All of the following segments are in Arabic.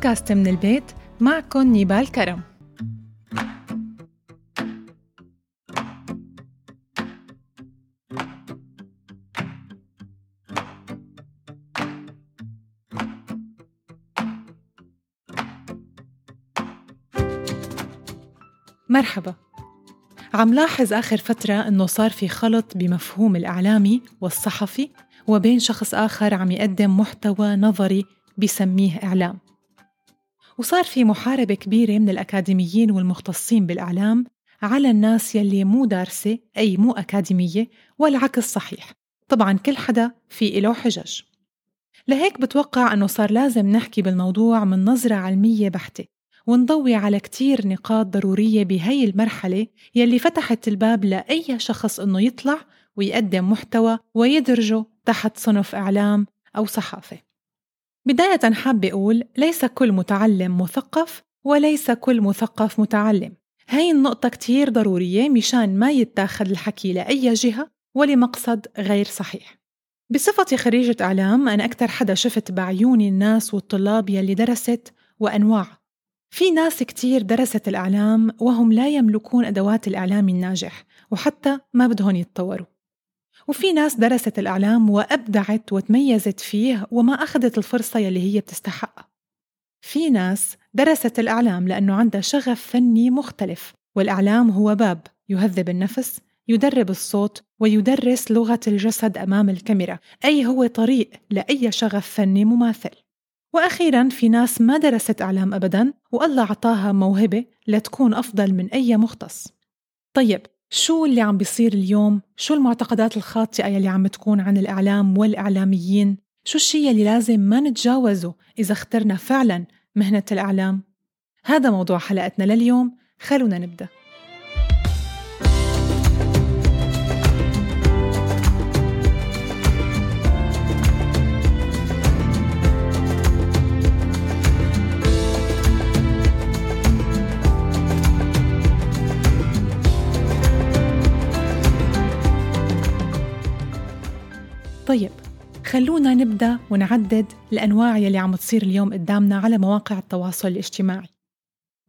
بودكاست من البيت معكم نيبال كرم. مرحبا. عم لاحظ آخر فترة إنه صار في خلط بمفهوم الإعلامي والصحفي وبين شخص آخر عم يقدم محتوى نظري بسميه إعلام. وصار في محاربة كبيرة من الأكاديميين والمختصين بالإعلام على الناس يلي مو دارسة أي مو أكاديمية والعكس صحيح. طبعا كل حدا في إله حجج. لهيك بتوقع أنه صار لازم نحكي بالموضوع من نظرة علمية بحتة ونضوي على كتير نقاط ضرورية بهي المرحلة يلي فتحت الباب لأي شخص أنه يطلع ويقدم محتوى ويدرجه تحت صنف إعلام أو صحافة. بداية حابة أقول ليس كل متعلم مثقف وليس كل مثقف متعلم. هاي النقطة كتير ضرورية مشان ما يتاخد الحكي لأي جهة ولمقصد غير صحيح. بصفتي خريجة إعلام أنا أكثر حدا شفت بعيوني الناس والطلاب يلي درست وأنواع. في ناس كتير درست الإعلام وهم لا يملكون أدوات الإعلام الناجح وحتى ما بدهم يتطوروا. وفي ناس درست الإعلام وأبدعت وتميزت فيه وما أخذت الفرصة يلي هي بتستحقها في ناس درست الإعلام لأنه عندها شغف فني مختلف والإعلام هو باب يهذب النفس يدرب الصوت ويدرس لغة الجسد أمام الكاميرا. أي هو طريق لأي شغف فني مماثل. وأخيرا في ناس ما درست إعلام أبدا والله عطاها موهبة لتكون أفضل من أي مختص. طيب شو اللي عم بيصير اليوم؟ شو المعتقدات الخاطئة يلي عم تكون عن الإعلام والإعلاميين؟ شو الشيء يلي لازم ما نتجاوزه إذا اخترنا فعلا مهنة الإعلام؟ هذا موضوع حلقتنا لليوم خلونا نبدأ طيب خلونا نبدأ ونعدد الأنواع يلي عم تصير اليوم قدامنا على مواقع التواصل الاجتماعي.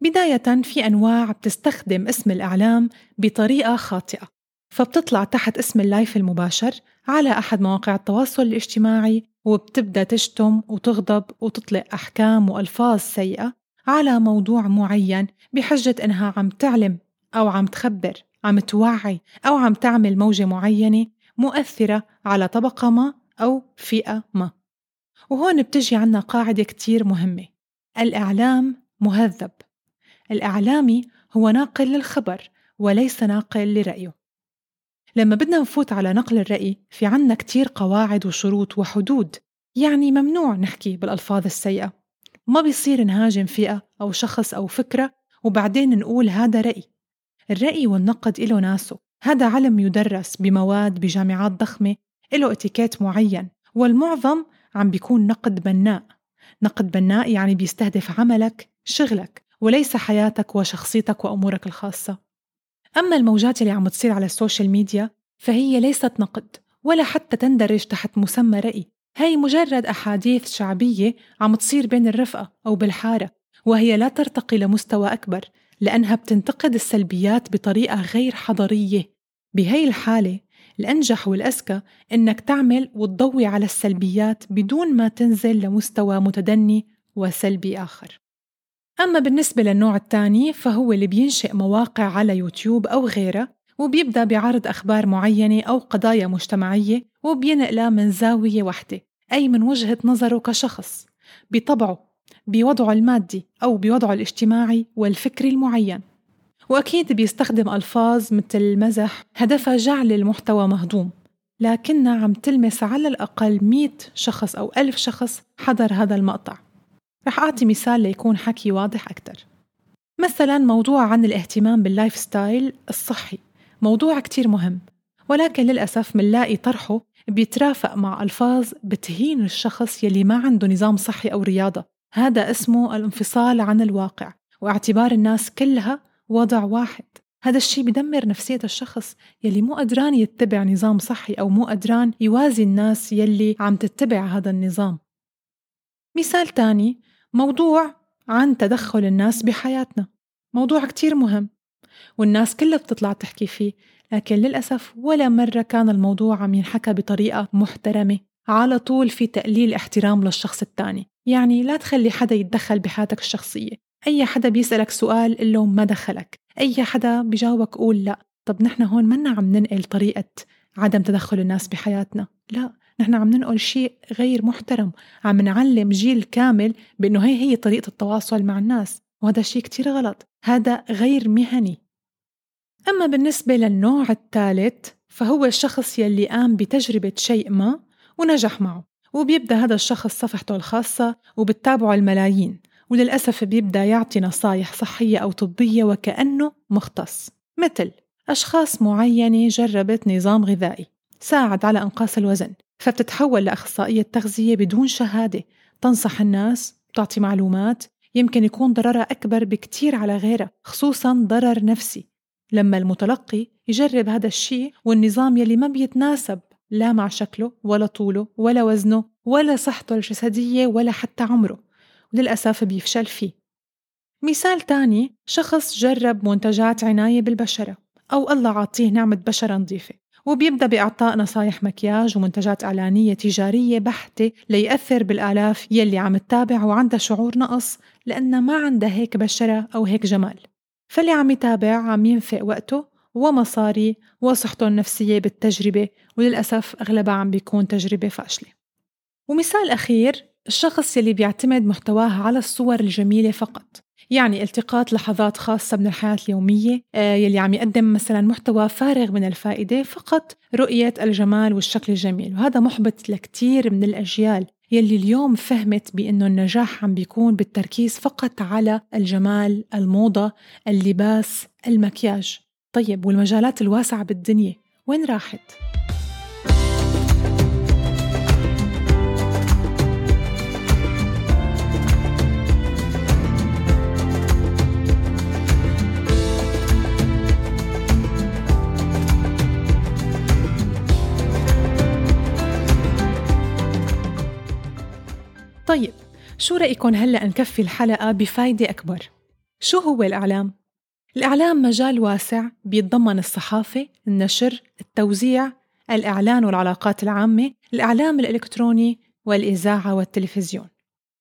بداية في أنواع بتستخدم اسم الإعلام بطريقة خاطئة فبتطلع تحت اسم اللايف المباشر على أحد مواقع التواصل الاجتماعي وبتبدأ تشتم وتغضب وتطلق أحكام وألفاظ سيئة على موضوع معين بحجة إنها عم تعلم أو عم تخبر عم توعي أو عم تعمل موجة معينة مؤثرة على طبقة ما أو فئة ما. وهون بتجي عنا قاعدة كتير مهمة. الإعلام مهذب. الإعلامي هو ناقل للخبر وليس ناقل لرأيه. لما بدنا نفوت على نقل الرأي في عنا كتير قواعد وشروط وحدود. يعني ممنوع نحكي بالألفاظ السيئة. ما بيصير نهاجم فئة أو شخص أو فكرة وبعدين نقول هذا رأي. الرأي والنقد إله ناسه. هذا علم يدرس بمواد بجامعات ضخمة له اتيكيت معين والمعظم عم بيكون نقد بناء. نقد بناء يعني بيستهدف عملك شغلك وليس حياتك وشخصيتك وأمورك الخاصة. أما الموجات اللي عم تصير على ال social media فهي ليست نقد ولا حتى تندرج تحت مسمى رأي. هي مجرد أحاديث شعبية عم تصير بين الرفقة أو بالحارة وهي لا ترتقي لمستوى أكبر. لأنها بتنتقد السلبيات بطريقة غير حضرية بهي الحالة الأنجح والأذكى إنك تعمل وتضوي على السلبيات بدون ما تنزل لمستوى متدني وسلبي آخر. أما بالنسبة للنوع الثاني فهو اللي بينشئ مواقع على يوتيوب أو غيرها وبيبدأ بعرض أخبار معينة أو قضايا مجتمعية وبينقلها من زاوية واحدة أي من وجهة نظره كشخص. بطبعه بوضعه المادي أو بوضعه الاجتماعي والفكري المعين. وأكيد بيستخدم ألفاظ مثل المزح هدفها جعل المحتوى مهضوم لكنها عم تلمس على الأقل 100 شخص أو ألف شخص حضر هذا المقطع. رح أعطي مثال ليكون حكي واضح أكثر مثلا موضوع عن الاهتمام بال lifestyle الصحي موضوع كتير مهم ولكن للأسف منلاقي طرحه بيترافق مع ألفاظ بتهين الشخص يلي ما عنده نظام صحي أو رياضة. هذا اسمه الانفصال عن الواقع واعتبار الناس كلها وضع واحد. هذا الشيء بدمر نفسية الشخص يلي مو قدران يتبع نظام صحي أو مو قدران يوازي الناس يلي عم تتبع هذا النظام. مثال تاني موضوع عن تدخل الناس بحياتنا. موضوع كتير مهم والناس كلها بتطلع تحكي فيه لكن للأسف ولا مرة كان الموضوع عم ينحكى بطريقة محترمة. على طول في تقليل احترام للشخص التاني يعني لا تخلي حدا يتدخل بحياتك الشخصية. أي حدا بيسألك سؤال قل له ما دخلك. أي حدا بجاوبك قول لا. طب نحن هون منا عم ننقل طريقة عدم تدخل الناس بحياتنا. لا نحن عم ننقل شيء غير محترم. عم نعلم جيل كامل بأنه هي هي طريقة التواصل مع الناس وهذا شيء كتير غلط. هذا غير مهني. أما بالنسبة للنوع الثالث فهو الشخص يلي قام بتجربة شيء ما ونجح معه وبيبدأ هذا الشخص صفحته الخاصة وبتتابعه الملايين وللأسف بيبدأ يعطي نصايح صحية أو طبية وكأنه مختص مثل أشخاص معينة جربت نظام غذائي ساعد على إنقاص الوزن فبتتحول لأخصائية تغذية بدون شهادة تنصح الناس تعطي معلومات يمكن يكون ضررها أكبر بكتير على غيرها خصوصا ضرر نفسي لما المتلقي يجرب هذا الشيء والنظام يلي ما بيتناسب لا مع شكله ولا طوله ولا وزنه ولا صحته الجسدية ولا حتى عمره وللأسف بيفشل فيه. مثال تاني شخص جرب منتجات عناية بالبشرة أو الله عاطيه نعمة بشرة نظيفة وبيبدأ بإعطاء نصايح مكياج ومنتجات إعلانية تجارية بحتة ليأثر بالآلاف يلي عم تتابع وعندها شعور نقص لأنها ما عندها هيك بشرة أو هيك جمال. فاللي عم يتابع عم ينفق وقته ومصاري وصحته النفسية بالتجربة وللأسف أغلبها عم بيكون تجربة فاشلة. ومثال أخير الشخص يلي بيعتمد محتواه على الصور الجميلة فقط. يعني التقاط لحظات خاصة من الحياة اليومية آه، يلي عم يقدم مثلا محتوى فارغ من الفائدة فقط رؤية الجمال والشكل الجميل. وهذا محبط لكتير من الأجيال يلي اليوم فهمت بأنه النجاح عم بيكون بالتركيز فقط على الجمال الموضة اللباس المكياج. طيب والمجالات الواسعة بالدنيا وين راحت؟ طيب شو رأيكم هلأ نكفي الحلقة بفايدة أكبر؟ شو هو الإعلام؟ الإعلام مجال واسع بيتضمن الصحافة، النشر، التوزيع، الإعلان والعلاقات العامة، الإعلام الإلكتروني والإذاعة والتلفزيون.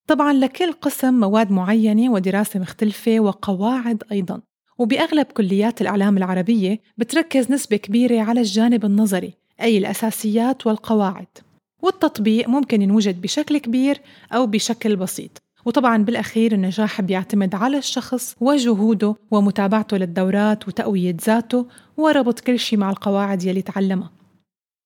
طبعا لكل قسم مواد معينة ودراسة مختلفة وقواعد أيضا. وبأغلب كليات الإعلام العربية بتركز نسبة كبيرة على الجانب النظري أي الأساسيات والقواعد. والتطبيق ممكن ينوجد بشكل كبير أو بشكل بسيط. وطبعا بالأخير النجاح بيعتمد على الشخص وجهوده ومتابعته للدورات وتقوية ذاته وربط كل شيء مع القواعد يلي تعلمها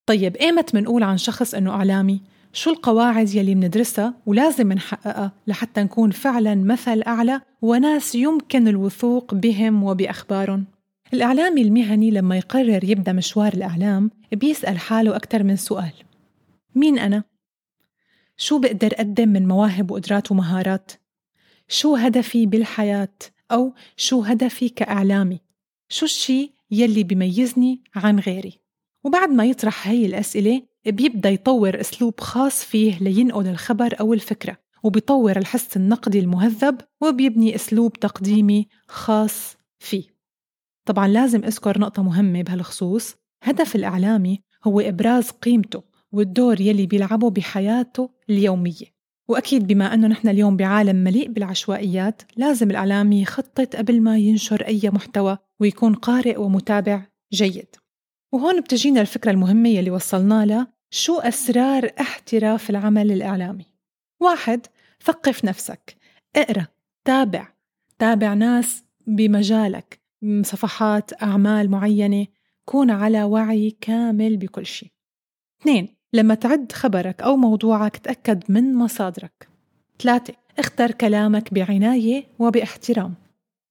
طيب ايمت منقول عن شخص إنه إعلامي؟ شو القواعد يلي بندرسها ولازم نحققها لحتى نكون فعلا مثل أعلى وناس يمكن الوثوق بهم وبأخبارهم؟ الإعلامي المهني لما يقرر يبدأ مشوار الإعلام بيسأل حاله أكثر من سؤال مين أنا؟ شو بقدر أقدم من مواهب وقدرات ومهارات؟ شو هدفي بالحياة؟ أو شو هدفي كإعلامي؟ شو الشي يلي بيميزني عن غيري؟ وبعد ما يطرح هي الأسئلة بيبدأ يطور أسلوب خاص فيه لينقل الخبر أو الفكرة وبيطور الحس النقدي المهذب وبيبني أسلوب تقديمي خاص فيه طبعا لازم أذكر نقطة مهمة بهالخصوص هدف الإعلامي هو إبراز قيمته والدور يلي بيلعبه بحياته اليومية. وأكيد بما أنه نحن اليوم بعالم مليء بالعشوائيات لازم الإعلامي يخطط قبل ما ينشر أي محتوى ويكون قارئ ومتابع جيد. وهون بتجينا الفكرة المهمة يلي وصلنا لها شو أسرار احتراف العمل الإعلامي؟ واحد ثقف نفسك. اقرأ تابع. تابع ناس بمجالك صفحات أعمال معينة. كون على وعي كامل بكل شيء. اثنين لما تعد خبرك أو موضوعك تأكد من مصادرك. ثلاثة اختر كلامك بعناية وباحترام.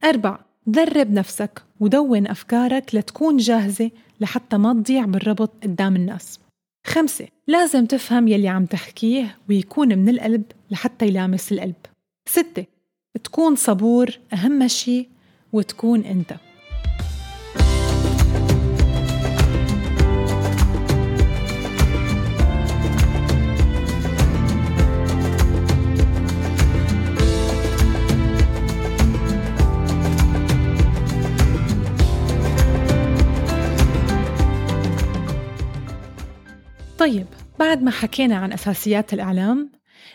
أربعة درب نفسك ودون أفكارك لتكون جاهزة لحتى ما تضيع بالربط قدام الناس. خمسة لازم تفهم يلي عم تحكيه ويكون من القلب لحتى يلامس القلب. ستة تكون صبور أهم شي وتكون أنت. طيب بعد ما حكينا عن أساسيات الإعلام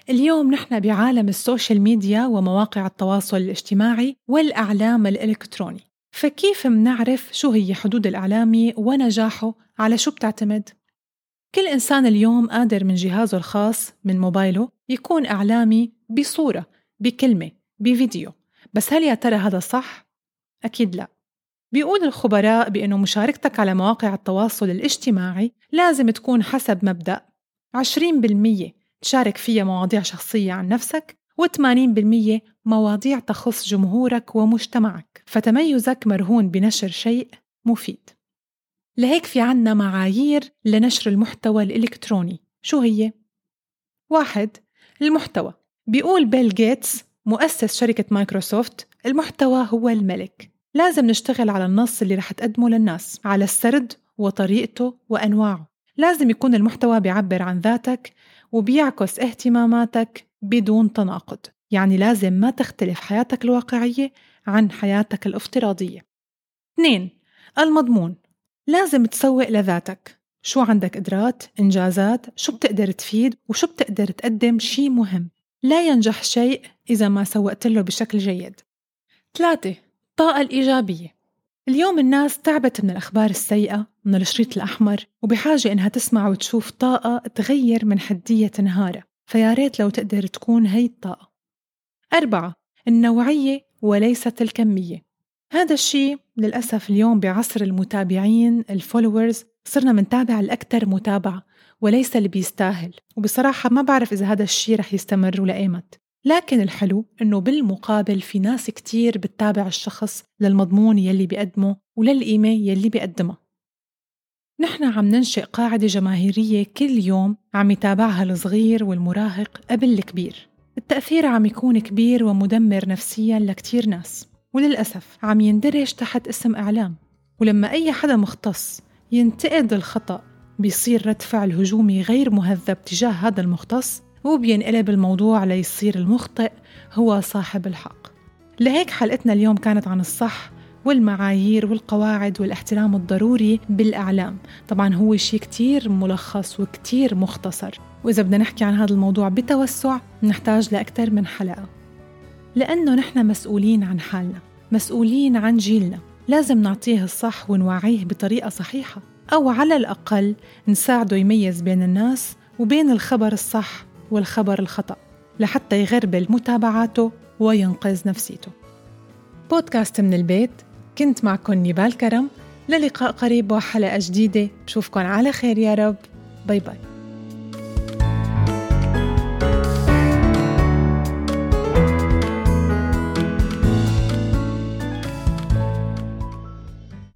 اليوم نحن بعالم ال social media ومواقع التواصل الاجتماعي والإعلام الإلكتروني فكيف منعرف شو هي حدود الإعلامي ونجاحه على شو بتعتمد؟ كل إنسان اليوم قادر من جهازه الخاص من موبايله يكون إعلامي بصورة بكلمة بفيديو بس هل يا ترى هذا صح؟ أكيد لا بيقول الخبراء بأنه مشاركتك على مواقع التواصل الاجتماعي لازم تكون حسب مبدأ. 20% تشارك فيها مواضيع شخصية عن نفسك و80% مواضيع تخص جمهورك ومجتمعك. فتميزك مرهون بنشر شيء مفيد. لهيك في عنا معايير لنشر المحتوى الإلكتروني. شو هي؟ واحد المحتوى. بيقول بيل جيتس مؤسس شركة مايكروسوفت المحتوى هو الملك. لازم نشتغل على النص اللي رح تقدمه للناس على السرد وطريقته وأنواعه. لازم يكون المحتوى بيعبر عن ذاتك وبيعكس اهتماماتك بدون تناقض. يعني لازم ما تختلف حياتك الواقعية عن حياتك الافتراضية. 2. المضمون. لازم تسوق لذاتك. شو عندك قدرات، إنجازات، شو بتقدر تفيد وشو بتقدر تقدم شي مهم. لا ينجح شيء إذا ما سوقت له بشكل جيد. 3. الطاقة الإيجابية. اليوم الناس تعبت من الأخبار السيئة من الشريط الأحمر وبحاجة إنها تسمع وتشوف طاقة تغير من حدية نهارها. فيا ريت لو تقدر تكون هي الطاقة. أربعة النوعية وليست الكمية. هذا الشيء للأسف اليوم بعصر المتابعين ال followers صرنا منتابع الأكثر متابعة وليس اللي بيستاهل. وبصراحة ما بعرف إذا هذا الشيء رح يستمر ولا إيمت لكن الحلو إنه بالمقابل في ناس كتير بتتابع الشخص للمضمون يلي بيقدمه وللقيمة يلي بيقدمها. نحن عم ننشئ قاعدة جماهيرية كل يوم عم يتابعها الصغير والمراهق قبل الكبير. التأثير عم يكون كبير ومدمر نفسيا لكتير ناس وللأسف عم يندرج تحت اسم إعلام. ولما أي حدا مختص ينتقد الخطأ بيصير رد فعل هجومي غير مهذب تجاه هذا المختص وبينقلب الموضوع ليصير المخطئ هو صاحب الحق. لهيك حلقتنا اليوم كانت عن الصح والمعايير والقواعد والاحترام الضروري بالأعلام. طبعا هو شيء كتير ملخص وكتير مختصر. وإذا بدنا نحكي عن هذا الموضوع بتوسع نحتاج لأكثر من حلقة. لأنه نحن مسؤولين عن حالنا مسؤولين عن جيلنا. لازم نعطيه الصح ونوعيه بطريقة صحيحة. أو على الأقل نساعده يميز بين الناس وبين الخبر الصح والخبر الخطأ لحتى يغربل متابعاته وينقذ نفسيته. بودكاست من البيت كنت معكم نيبال كرم. للقاء قريب وحلقة جديدة. بشوفكن على خير يا رب. bye bye.